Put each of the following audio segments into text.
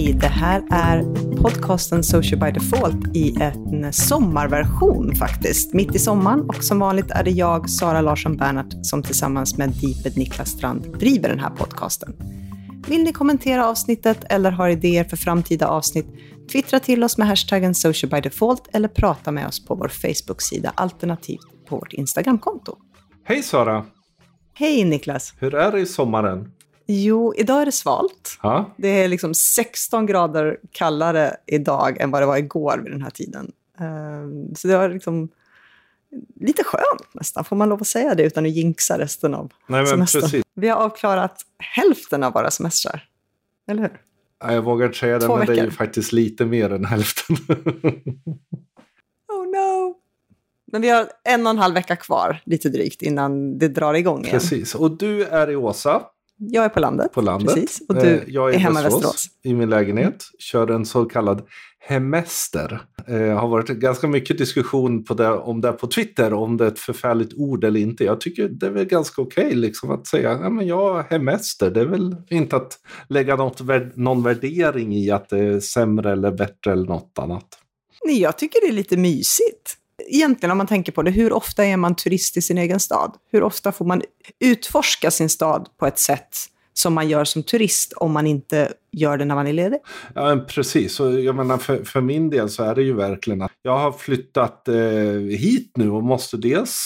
Hej, det här är podcasten Social by Default i en sommarversion faktiskt. Mitt i sommaren och som vanligt är det jag, Sara Larsson Bernhardt, som tillsammans med Deeped Niklas Strand driver den här podcasten. Vill ni kommentera avsnittet eller har idéer för framtida avsnitt? Twittra till oss med hashtaggen Social by Default eller prata med oss på vår Facebook-sida alternativt på vårt Instagramkonto. Hej Sara! Hej Niklas! Hur är det i sommaren? Jo, idag är det svalt. Ja, Det är liksom 16 grader kallare idag än vad det var igår vid den här tiden. Ehm, Så det var liksom lite skönt nästan, får man lov att säga det utan att jinxa resten av nej semestern. precis. Vi har avklarat hälften av våra semestrar. Eller hur? Jag vågar inte säga det, Två men det är ju veckor. faktiskt lite mer än hälften. Oh no! Men vi har en och en halv vecka kvar, lite drygt, innan det drar igång igen. precis. Och du är i Åsa, Jag är på landet. på landet. Precis. Och du Eh, jag är hemma i Västerås. i min lägenhet. Kör en så kallad hemester. Det har varit ganska mycket diskussion på det, om det på Twitter, om det är ett förfärligt ord eller inte. Jag tycker det är väl ganska okej liksom, att säga ja, men jag har hemester. Det är väl inte att lägga något, någon värdering i att det är sämre eller bättre eller något annat. Nej, jag tycker det är lite mysigt. Egentligen om man tänker på det, hur ofta är man turist i sin egen stad? Hur ofta får man utforska sin stad på ett sätt som man gör som turist om man inte gör det när man är ledig? Ja, men precis. Och jag menar, för, för min del så är det ju verkligen att jag har flyttat eh, hit nu och måste dels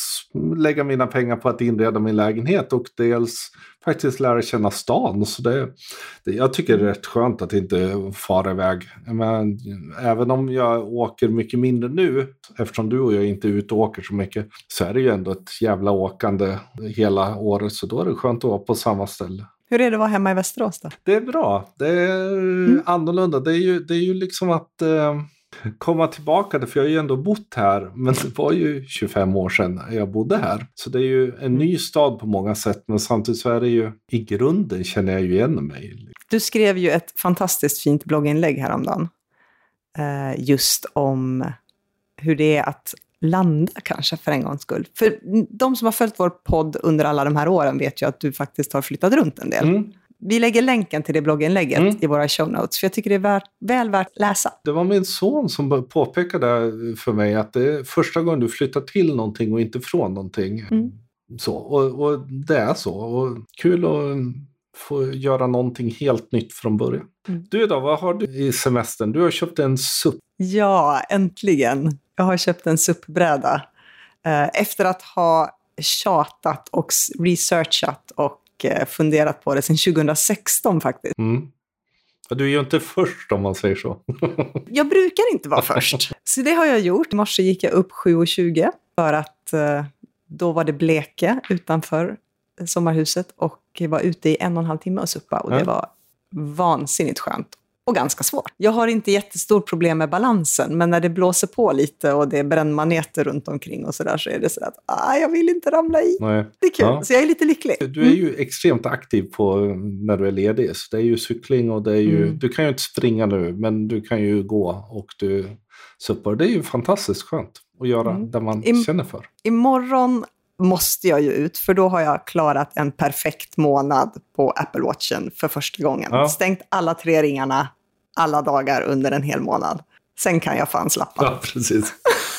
lägga mina pengar på att inreda min lägenhet och dels faktiskt lära känna stan. Så det, det, jag tycker det är rätt skönt att inte fara iväg. Men, även om jag åker mycket mindre nu, eftersom du och jag inte är ute och åker så mycket, så är det ju ändå ett jävla åkande hela året. Så då är det skönt att vara på samma ställe. Hur är det att vara hemma i Västerås då? Det är bra. Det är annorlunda. Det är ju, det är ju liksom att eh, komma tillbaka. För jag har ju ändå bott här. Men det var ju 25 år sedan jag bodde här. Så det är ju en ny stad på många sätt. Men samtidigt så är det ju i grunden känner jag ju igen mig. Du skrev ju ett fantastiskt fint blogginlägg häromdagen. Eh, just om hur det är att landa kanske för en gångs skull. För de som har följt vår podd under alla de här åren vet ju att du faktiskt har flyttat runt en del. Mm. Vi lägger länken till det blogginlägget Mm. i våra show notes, för jag tycker det är värt, väl värt att läsa. Det var min son som påpekade för mig att det är första gången du flyttar till någonting och inte från någonting. Mm. Så, och, och det är så. Och kul att få göra någonting helt nytt från början. Mm. Du då, vad har du i semestern? Du har köpt en SUP. Ja, äntligen. Jag har köpt en SUP-bräda. Eh, efter att ha tjatat och researchat och eh, funderat på det sedan 2016 faktiskt. Mm. Du är ju inte först om man säger så. Jag brukar inte vara först. Så det har jag gjort. I morse gick jag upp 7.20 för att eh, då var det bleke utanför sommarhuset och var ute i en och en halv timme och suppa. Och det var vansinnigt skönt och ganska svårt. Jag har inte jättestort problem med balansen, men när det blåser på lite och det är brännmaneter runt omkring och sådär så är det så att ah, jag vill inte ramla i. Nej. Det är kul, Ja. så jag är lite lycklig. Du är ju extremt aktiv på när du är ledig. Så det är ju cykling och det är ju... Mm. Du kan ju inte springa nu, men du kan ju gå och du suppar. Det är ju fantastiskt skönt att göra Mm. det man Im- känner för. Imorgon måste jag ju ut, för då har jag klarat en perfekt månad på Apple Watchen för första gången. Ja. Stängt alla tre ringarna alla dagar under en hel månad. Sen kan jag fan slappa. Ja, precis.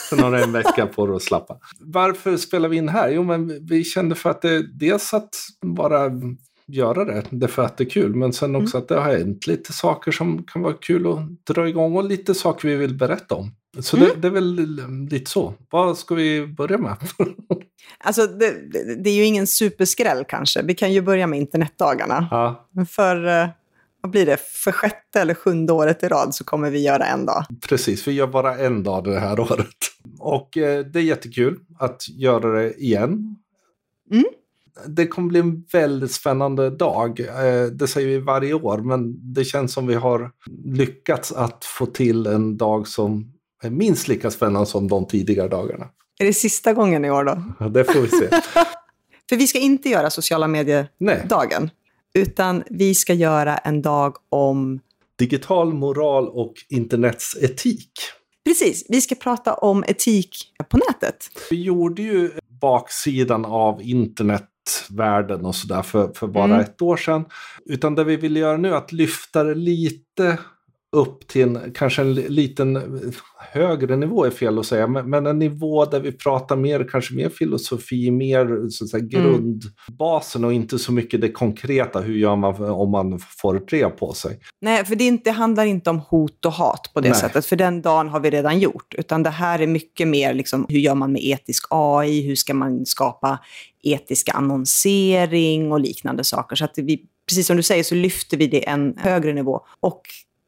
Sen har du en vecka på dig att slappa. Varför spelar vi in här? Jo, men vi kände för att det dels att bara göra det, det är för att det är kul, men sen också att det har hänt lite saker som kan vara kul att dra igång och lite saker vi vill berätta om. Så det, det är väl lite så. Vad ska vi börja med? Alltså, det, det, är ju ingen superskräll kanske. Vi kan ju börja med internetdagarna. ja, för, eh, vad blir det, för sjätte eller sjunde året i rad så kommer vi göra en dag. precis. Vi gör bara en dag det här året. Och eh, det är jättekul att göra det igen. Mm. Det kommer bli en väldigt spännande dag. Eh, det säger vi varje år, men det känns som vi har lyckats att få till en dag som är minst lika spännande som de tidigare dagarna. Är det sista gången i år då? Ja, det får vi se. För vi ska inte göra sociala medier-dagen, utan vi ska göra en dag om digital moral och internets etik. Precis, vi ska prata om etik på nätet. Vi gjorde ju baksidan av internet världen och sådär för, för bara Mm. ett år sedan. Utan det vi vill göra nu är att lyfta det lite upp till en, kanske en li- liten högre nivå är fel att säga, men, men en nivå där vi pratar mer, kanske mer filosofi, mer så att säga, grundbasen och inte så mycket det konkreta, hur gör man om man får brev på sig. Nej, för det, inte, handlar inte om hot och hat på det Nej. sättet, för den dagen har vi redan gjort. Utan det här är mycket mer, liksom, hur gör man med etisk AI, hur ska man skapa etisk annonsering och liknande saker. Så att vi, precis som du säger så lyfter vi det en högre nivå. Och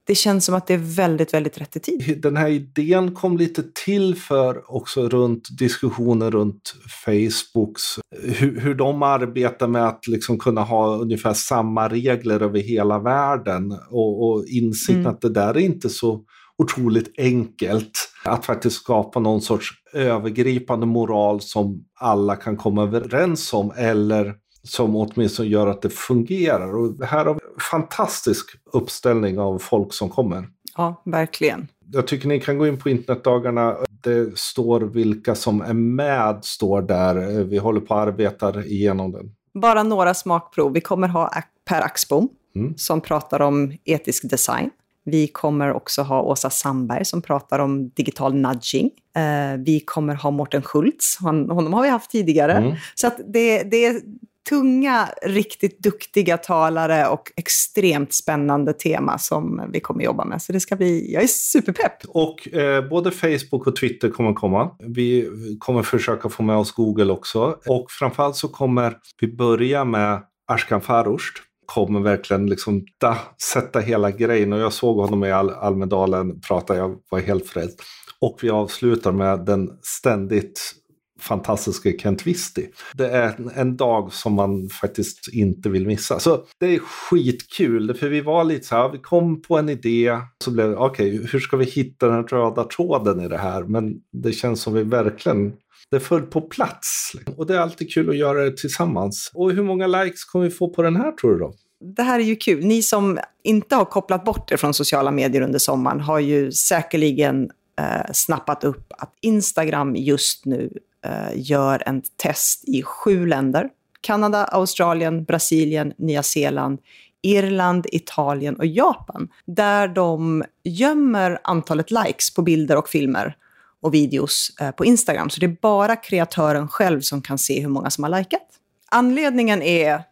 det känns som att det är väldigt, väldigt rätt i tid. Den här idén kom lite till för också runt diskussioner runt Facebooks, hur, hur de arbetar med att liksom kunna ha ungefär samma regler över hela världen och, och insikten Mm. att det där är inte så otroligt enkelt att faktiskt skapa någon sorts övergripande moral som alla kan komma överens om eller som åtminstone gör att det fungerar. Och här har vi en fantastisk uppställning av folk som kommer. Ja, verkligen. Jag tycker ni kan gå in på internetdagarna. Det står vilka som är med, står där. Vi håller på att arbeta igenom den. Bara några smakprov. Vi kommer ha Per Axbom Mm. som pratar om etisk design. Vi kommer också ha Åsa Sandberg som pratar om digital nudging. Eh, vi kommer ha Morten Schultz, honom har vi haft tidigare. Mm. Så att det, det är tunga, riktigt duktiga talare och extremt spännande tema som vi kommer jobba med. Så det ska bli, jag är superpepp. Och eh, både Facebook och Twitter kommer komma. Vi kommer försöka få med oss Google också. Och framförallt så kommer vi börja med Ashkan Farust. Kommer verkligen liksom da, sätta hela grejen. Och jag såg honom i Al Almedalen prata, jag var helt frälst. Och vi avslutar med den ständigt fantastiska Kent Visti. Det är en, en dag som man faktiskt inte vill missa. Så det är skitkul, för vi var lite så här, vi kom på en idé, så blev det, okej, hur ska vi hitta den röda tråden i det här? Men det känns som vi verkligen det föll på plats. Liksom. Och det är alltid kul att göra det tillsammans. Och hur många likes kommer vi få på den här tror du då? Det här är ju kul. Ni som inte har kopplat bort er från sociala medier under sommaren har ju säkerligen eh, snappat upp att Instagram just nu Eh, gör en test i sju länder. Kanada, Australien, Brasilien, Nya Zeeland, Irland, Italien och Japan. Där de gömmer antalet likes på bilder och filmer och videos eh, på Instagram. Så det är bara kreatören själv som kan se hur många som har likat. Anledningen är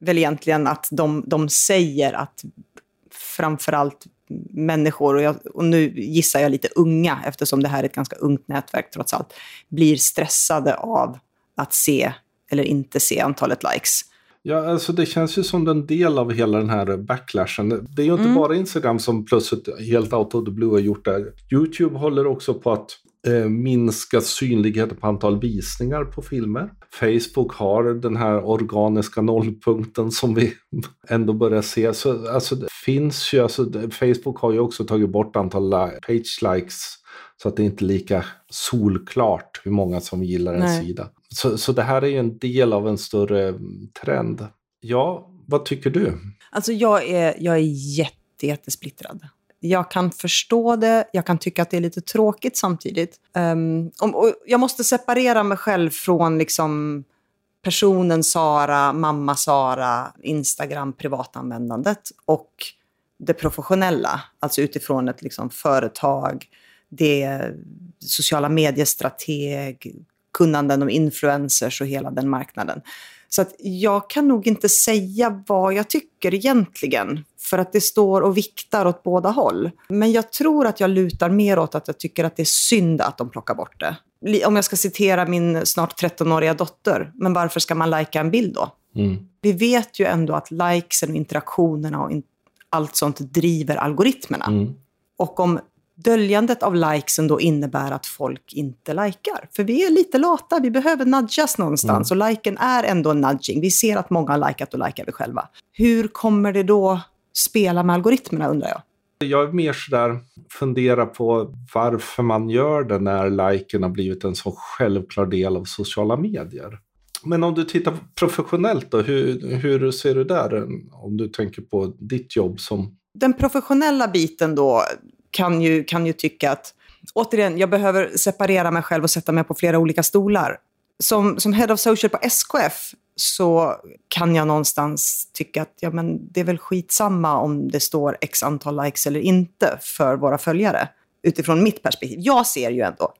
väl egentligen att de, de säger att framförallt människor, och, jag, och nu gissar jag lite unga eftersom det här är ett ganska ungt nätverk trots allt, blir stressade av att se eller inte se antalet likes. Ja, alltså det känns ju som en del av hela den här backlashen. Det är ju inte Mm. bara Instagram som plötsligt helt out of the blue har gjort det. YouTube håller också på att minska synligheten på antal visningar på filmer. Facebook har den här organiska nollpunkten som vi ändå börjar se. Så alltså, det finns ju, alltså, Facebook har ju också tagit bort antal page likes så att det inte är lika solklart hur många som gillar en Nej. sida. Så, så det här är ju en del av en större mm, trend. Ja, vad tycker du? Alltså jag är, jag är jätte, jättesplittrad. Jag kan förstå det, jag kan tycka att det är lite tråkigt samtidigt. Um, och jag måste separera mig själv från liksom personen Sara, mamma Sara, Instagram, privatanvändandet och det professionella. Alltså utifrån ett liksom företag, det sociala mediestrateg, kunnanden om influencers och hela den marknaden. Så att jag kan nog inte säga vad jag tycker egentligen. För att det står och viktar åt båda håll. Men jag tror att jag lutar mer åt att jag tycker att det är synd att de plockar bort det. Om jag ska citera min snart 13-åriga dotter. Men varför ska man lajka en bild då? Mm. Vi vet ju ändå att likesen och interaktionerna och in- allt sånt driver algoritmerna. Mm. Och om döljandet av likesen då innebär att folk inte likar. För vi är lite lata, vi behöver nudgas någonstans. Och liken är ändå en nudging. Vi ser att många har likat och likar vi själva. Hur kommer det då spela med algoritmerna undrar jag? Jag är mer sådär, fundera på varför man gör det när liken har blivit en så självklar del av sociala medier. Men om du tittar professionellt då, hur, hur ser du där? Om du tänker på ditt jobb som... Den professionella biten då kan ju, kan ju tycka att, återigen, jag behöver separera mig själv och sätta mig på flera olika stolar. Som, som head of social på SKF så kan jag någonstans tycka att ja, men det är väl skitsamma om det står x antal likes eller inte för våra följare. Utifrån mitt perspektiv. Jag ser ju ändå.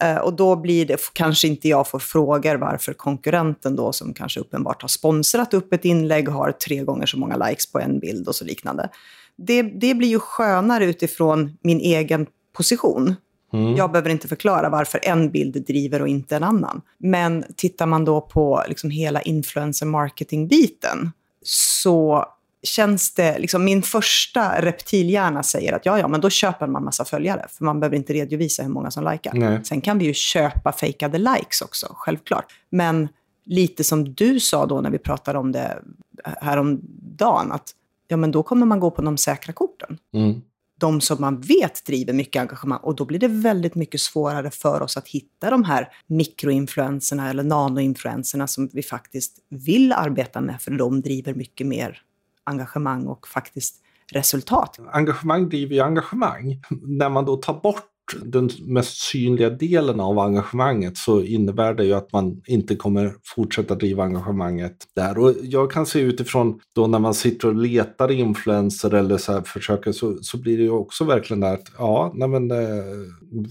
Eh, och då blir det, kanske inte jag får frågor varför konkurrenten då, som kanske uppenbart har sponsrat upp ett inlägg, har tre gånger så många likes på en bild och så liknande. Det, det blir ju skönare utifrån min egen position. Mm. Jag behöver inte förklara varför en bild driver och inte en annan. Men tittar man då på liksom hela influencer marketing-biten så känns det, liksom min första reptilhjärna säger att ja, ja, men då köper man massa följare, för man behöver inte redovisa hur många som likar. Nej. Sen kan vi ju köpa fejkade likes också, självklart. Men lite som du sa då när vi pratade om det häromdagen, att ja, men då kommer man gå på de säkra korten. Mm de som man vet driver mycket engagemang. Och då blir det väldigt mycket svårare för oss att hitta de här mikroinfluenserna eller nanoinfluenserna som vi faktiskt vill arbeta med, för de driver mycket mer engagemang och faktiskt resultat. Engagemang driver ju engagemang. När man då tar bort den mest synliga delen av engagemanget så innebär det ju att man inte kommer fortsätta driva engagemanget där. Och jag kan se utifrån då när man sitter och letar influenser eller så försöker så, så blir det ju också verkligen där att ja, nej men eh,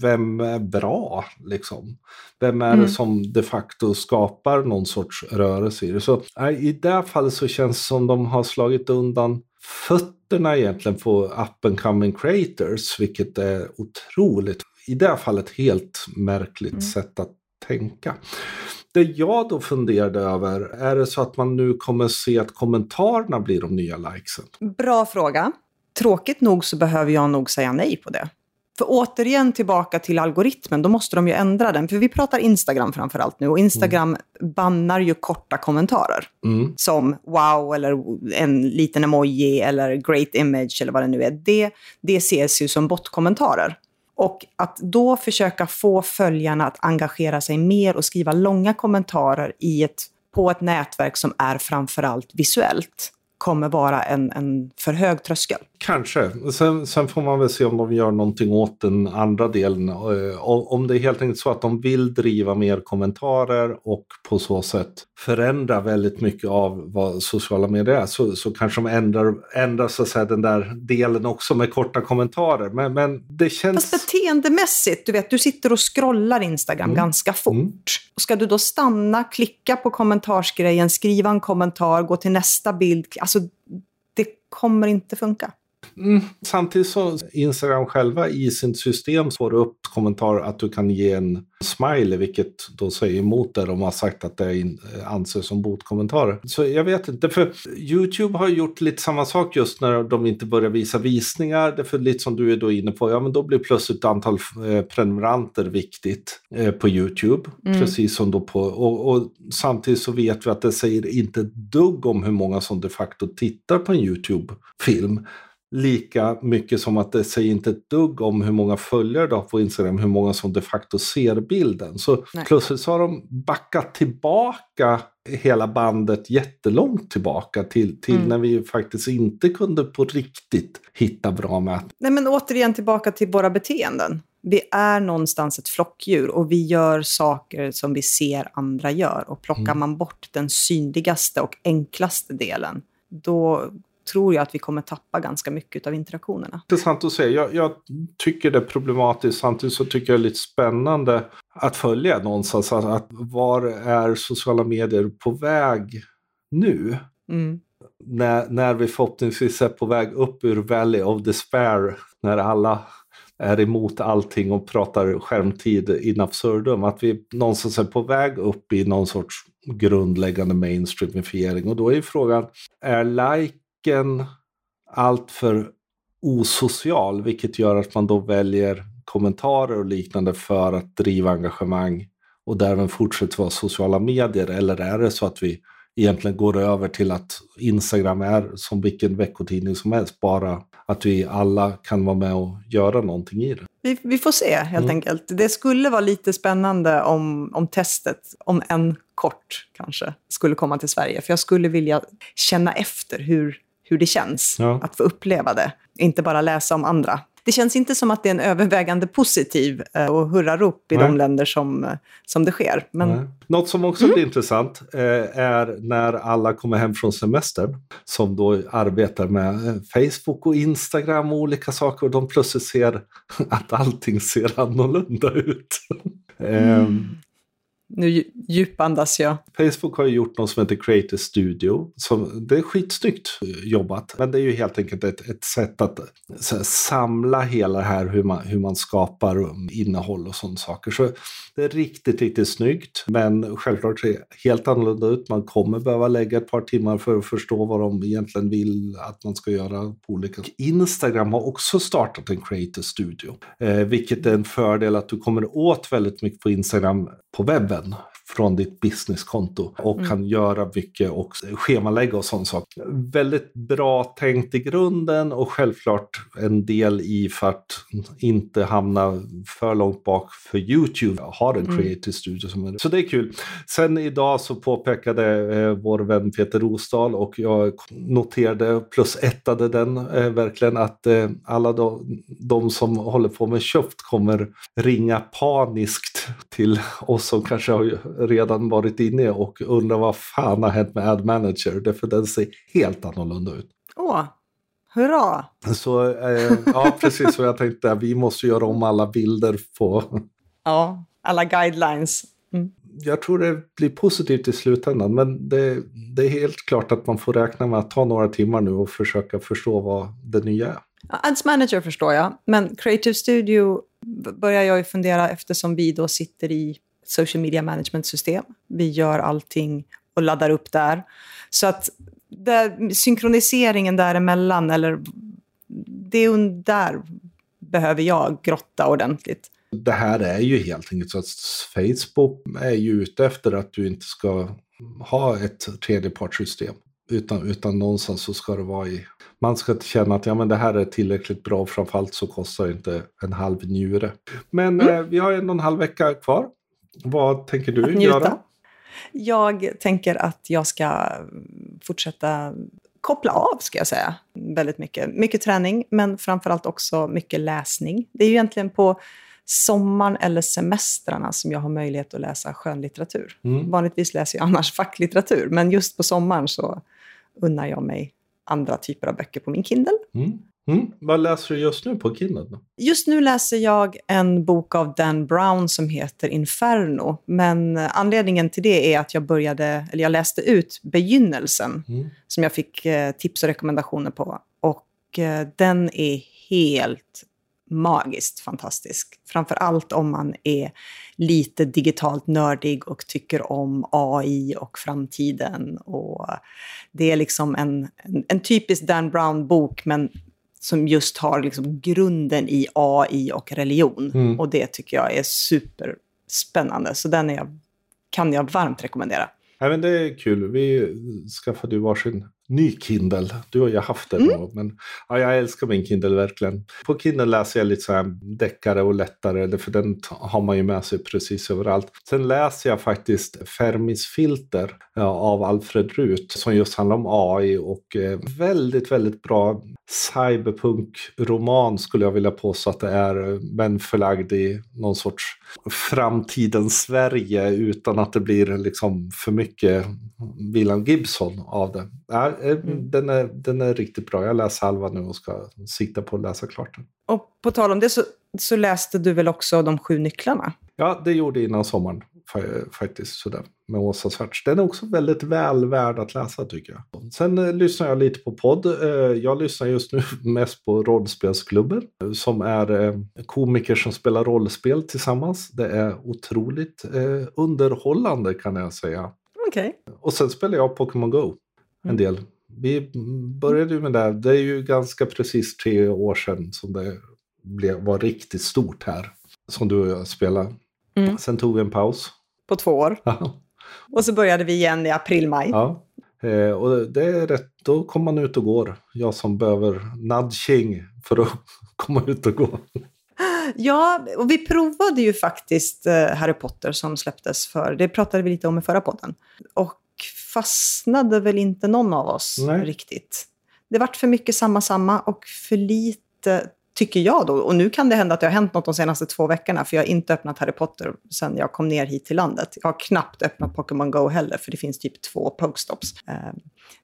vem är bra liksom? Vem är mm. det som de facto skapar någon sorts rörelse i det? Så i det fallet så känns det som de har slagit undan fötterna egentligen på up and coming creators, vilket är otroligt, i det här fallet helt märkligt mm. sätt att tänka. Det jag då funderade över, är det så att man nu kommer se att kommentarerna blir de nya likesen? Bra fråga. Tråkigt nog så behöver jag nog säga nej på det. För återigen tillbaka till algoritmen, då måste de ju ändra den. För vi pratar Instagram framför allt nu och Instagram mm. bannar ju korta kommentarer. Mm. Som wow eller en liten emoji eller great image eller vad det nu är. Det, det ses ju som botkommentarer. Och att då försöka få följarna att engagera sig mer och skriva långa kommentarer i ett, på ett nätverk som är framförallt visuellt kommer vara en, en för hög tröskel. Kanske. Sen, sen, får man väl se om de gör någonting åt den andra delen. Eh, om det är helt enkelt så att de vill driva mer kommentarer och på så sätt förändra väldigt mycket av vad sociala medier är så, så kanske de ändrar, ändrar så att säga, den där delen också med korta kommentarer. Men, men det känns... Fast beteendemässigt, du vet, du sitter och scrollar Instagram mm. ganska fort. Mm. Ska du då stanna, klicka på kommentarsgrejen, skriva en kommentar, gå till nästa bild, alltså det kommer inte funka. Mm. Samtidigt så Instagram själva i sitt system får upp kommentarer att du kan ge en smiley, vilket då säger emot det de har sagt att det anses som botkommentarer. Så jag vet inte, för YouTube har gjort lite samma sak just när de inte börjar visa visningar. Därför lite som du är då inne på, ja men då blir plötsligt antal eh, prenumeranter viktigt eh, på YouTube. Mm. Precis som då på, och, och, samtidigt så vet vi att det säger inte ett dugg om hur många som de facto tittar på en YouTube-film lika mycket som att det säger inte ett dugg om hur många följare du har på Instagram, hur många som de facto ser bilden. Så Nej. plötsligt så har de backat tillbaka hela bandet jättelångt tillbaka till, till mm. när vi faktiskt inte kunde på riktigt hitta bra mätningar. Nej men återigen tillbaka till våra beteenden. Vi är någonstans ett flockdjur och vi gör saker som vi ser andra gör. Och plockar mm. man bort den synligaste och enklaste delen, då tror jag att vi kommer tappa ganska mycket av interaktionerna. Intressant att se. Jag, jag, tycker det är problematiskt. Samtidigt så tycker jag det är lite spännande att följa någonstans. Att, att var är sociala medier på väg nu? Mm. När, när vi förhoppningsvis är på väg upp ur Valley of Despair. När alla är emot allting och pratar skärmtid in absurdum. Att vi någonstans är på väg upp i någon sorts grundläggande mainstreamifiering. Och då är frågan, är like musiken alltför osocial, vilket gör att man då väljer kommentarer och liknande för att driva engagemang och därmed fortsätter vara sociala medier? Eller är det så att vi egentligen går över till att Instagram är som vilken veckotidning som helst, bara att vi alla kan vara med och göra någonting i det. Vi, vi får se helt mm. enkelt. Det skulle vara lite spännande om, om testet, om en kort kanske, skulle komma till Sverige. För jag skulle vilja känna efter hur hur det känns ja. att få uppleva det. Inte bara läsa om andra. det känns inte som att det är en övervägande positiv eh, och hurrarop i Nej. de länder som, eh, som det sker. Men Nej. Något som också Mm. blir intressant eh, är när alla kommer hem från semestern som då arbetar med Facebook och Instagram och olika saker och de plötsligt ser att allting ser annorlunda ut. Ehm, nu djupandas jag. Facebook har ju gjort något som heter Creator Studio. Som, det är skitsnyggt eh, jobbat. Men det är ju helt enkelt ett, ett sätt att så här, samla hela det här hur man, hur man skapar um, innehåll och sådana saker. Så det är riktigt, riktigt snyggt. Men självklart ser det helt annorlunda ut. Man kommer behöva lägga ett par timmar för att förstå vad de egentligen vill att man ska göra på olika Instagram har också startat en Creator Studio. Eh, vilket är en fördel att du kommer åt väldigt mycket på Instagram på webben från ditt businesskonto och Mm. kan göra mycket och schemalägga och sånt saker. Väldigt bra tänkt i grunden och självklart en del i för att inte hamna för långt bak för YouTube. Har en Mm. creative studio som är Så det är kul. Sen idag så påpekade eh, vår vän Peter Rosdahl och jag noterade plus ettade den eh, verkligen att eh, alla de, de som håller på med köpt kommer ringa paniskt till oss som kanske har redan varit inne och undrar vad fan har hänt med Ad Manager? Därför den ser helt annorlunda ut. Åh, hurra! Så eh, ja, precis som jag tänkte, vi måste göra om alla bilder på... Ja, alla guidelines. Mm. Jag tror det blir positivt i slutändan, men det, det är helt klart att man får räkna med att ta några timmar nu och försöka förstå vad det nya är. Ads Manager förstår jag, men Creative Studio börjar jag ju fundera eftersom vi då sitter i social media management-system. Vi gör allting och laddar upp där. Så att där, synkroniseringen däremellan, eller det är där behöver jag grotta ordentligt. Det här är ju helt enkelt så att Facebook är ju ute efter att du inte ska ha ett tredjepartssystem. Utan, utan någonstans så ska det vara i... Man ska känna att ja, men det här är tillräckligt bra, framförallt så kostar det inte en halv njure. Men Mm. eh, vi har en och en halv vecka kvar. Vad tänker du göra? Jag tänker att jag ska fortsätta koppla av, ska jag säga. Väldigt mycket. Mycket träning, men framförallt också mycket läsning. Det är ju egentligen på sommaren eller semestrarna som jag har möjlighet att läsa skönlitteratur. Mm. Vanligtvis läser jag annars facklitteratur, men just på sommaren så unnar jag mig andra typer av böcker på min Kindle. Mm. Mm. Vad läser du just nu på Kindle? då? Just nu läser jag en bok av Dan Brown som heter Inferno. Men anledningen till det är att jag började, eller jag läste ut begynnelsen Mm. som jag fick eh, tips och rekommendationer på. Och eh, den är helt magiskt fantastisk. Framför allt om man är lite digitalt nördig och tycker om AI och framtiden. Och det är liksom en, en, en typisk Dan Brown-bok, men som just har liksom grunden i AI och religion. Mm. Och det tycker jag är superspännande. Så den är kan jag varmt rekommendera. Nej, men det är kul. Vi skaffade ju varsin ny Kindle. Du har ju haft den. Mm. Men ja, jag älskar min Kindle verkligen. På Kindle läser jag lite så här deckare och lättare. För den har man ju med sig precis överallt. Sen läser jag faktiskt Fermis filter ja, av Alfred Rut. Som just handlar om AI. Och eh, väldigt, väldigt bra cyberpunk-roman skulle jag vilja påstå att det är. eh, Men förlagd i någon sorts framtidens Sverige utan att det blir liksom för mycket William Gibson av det. Eh, Mm. den, är, den är riktigt bra. Jag läser halva nu och ska sikta på att läsa klart den. Och på tal om det så, så läste du väl också De sju nycklarna? Ja, det gjorde jag innan sommaren fa- faktiskt. Sådär, med Åsa Svarts. Den är också väldigt väl värd att läsa tycker jag. Sen eh, lyssnar jag lite på podd. Eh, jag lyssnar just nu mest på rollspelsklubben. eh, Som är eh, komiker som spelar rollspel tillsammans. Det är otroligt eh, underhållande kan jag säga. Okej. Och sen spelar jag Pokémon Go en Mm. del. Vi började ju med det. Det är ju ganska precis tre år sedan som det blev, var riktigt stort här. Som du och jag spelade. Mm. Sen tog vi en paus. På två år. Ja. Och så började vi igen i april-maj. ja. Eh, och det är rätt, då kommer man ut och går. Jag som behöver nudging för att komma ut och gå. Ja, och vi provade ju faktiskt eh, Harry Potter som släpptes för, det pratade vi lite om i förra podden. Och fastnade väl inte någon av oss Nej. riktigt. Det vart för mycket samma samma och för lite tycker jag då. Och nu kan det hända att det har hänt något de senaste två veckorna, för jag har inte öppnat Harry Potter sedan jag kom ner hit till landet. Jag har knappt öppnat Pokémon Go heller, för det finns typ två Pokestops. Eh,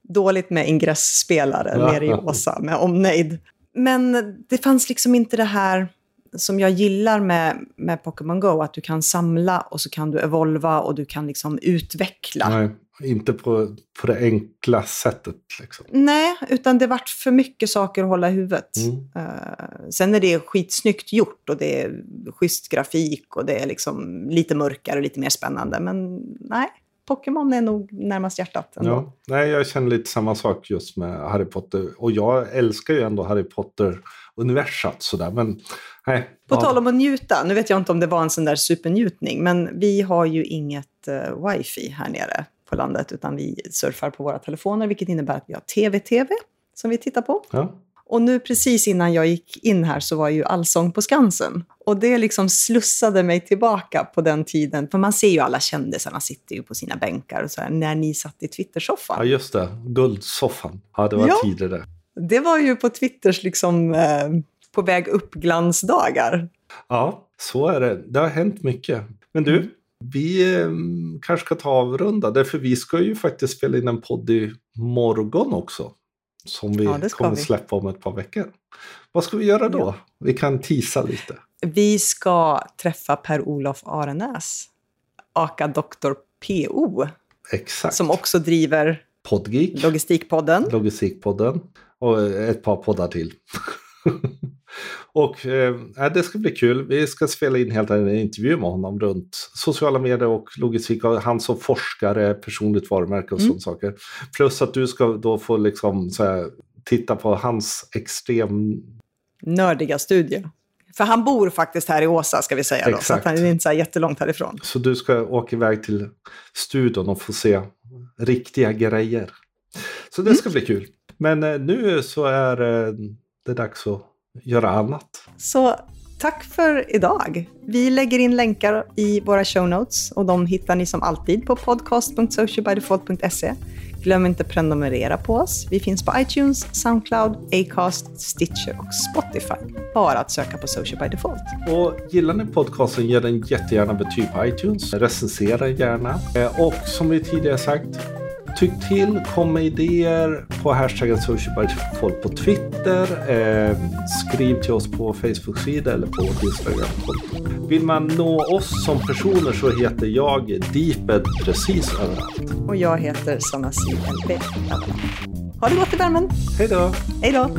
dåligt med ingressspelare Ja. nere i Åsa med omnejd. Men det fanns liksom inte det här som jag gillar med, med Pokémon Go, att du kan samla och så kan du evolva och du kan liksom utveckla. Nej, inte på, på det enkla sättet. Liksom. Nej, utan det vart för mycket saker att hålla i huvudet. Mm. Eh, sen är det skitsnyggt gjort och det är schysst grafik och det är liksom lite mörkare och lite mer spännande. Men nej, Pokémon är nog närmast hjärtat ändå. Ja. Nej, jag känner lite samma sak just med Harry Potter. Och jag älskar ju ändå Harry Potter-universat sådär. Men nej. På ja. tal om att njuta, nu vet jag inte om det var en sån där supernjutning, men vi har ju inget eh, wifi här nere på landet, utan vi surfar på våra telefoner, vilket innebär att vi har TV-TV som vi tittar på. Ja. Och nu precis innan jag gick in här så var ju Allsång på Skansen. Och det liksom slussade mig tillbaka på den tiden. För man ser ju alla kändisarna sitter ju på sina bänkar och så här, när ni satt i ja, Twittersoffan. just det. Guldsoffan. Ja, det var Ja. tider det. Det var ju på Twitters liksom eh, på väg upp glansdagar. Ja, så är det. Det har hänt mycket. Men du, Mm. Vi eh, kanske ska ta avrunda. Därför vi ska ju faktiskt spela in en podd i morgon också. Som vi Ja, kommer vi. släppa om ett par veckor. Vad ska vi göra då? Ja. Vi kan tisa lite. Vi ska träffa Per-Olof Arenäs, aka Dr. PO, Exakt. som också driver Podgeek, Logistikpodden. Logistikpodden och ett par poddar till. och eh, det ska bli kul. Vi ska spela in helt en intervju med honom runt sociala medier och logistik. Och han som forskare, personligt varumärke och Mm. sådana saker. Plus att du ska då få liksom här, titta på hans extrem... Nördiga studie. För han bor faktiskt här i Åsa, ska vi säga. Då, så han är inte så här jättelångt härifrån. Så du ska åka iväg till studion och få se riktiga grejer. Så det Mm. ska bli kul. Men eh, nu så är eh, det dags att göra annat. Så tack för idag. Vi lägger in länkar i våra show notes och de hittar ni som alltid på podcast.socialbydefault.se. Glöm inte prenumerera på oss. Vi finns på iTunes, Soundcloud, Acast, Stitcher och Spotify. Bara att söka på Social by Default. Och gillar ni podcasten, ge den jättegärna betyg på iTunes. Recensera gärna. Eh, Och som vi tidigare sagt, tyck till, kom med idéer på hashtaggen socialbydefault på Twitter. Eh, skriv till oss på Facebook-sida eller på vårt Instagram-konto. Vill man nå oss som personer så heter jag Deeped precis överallt. Och jag heter Sanna LB. Ha det gott i värmen. Hej då! Hej då!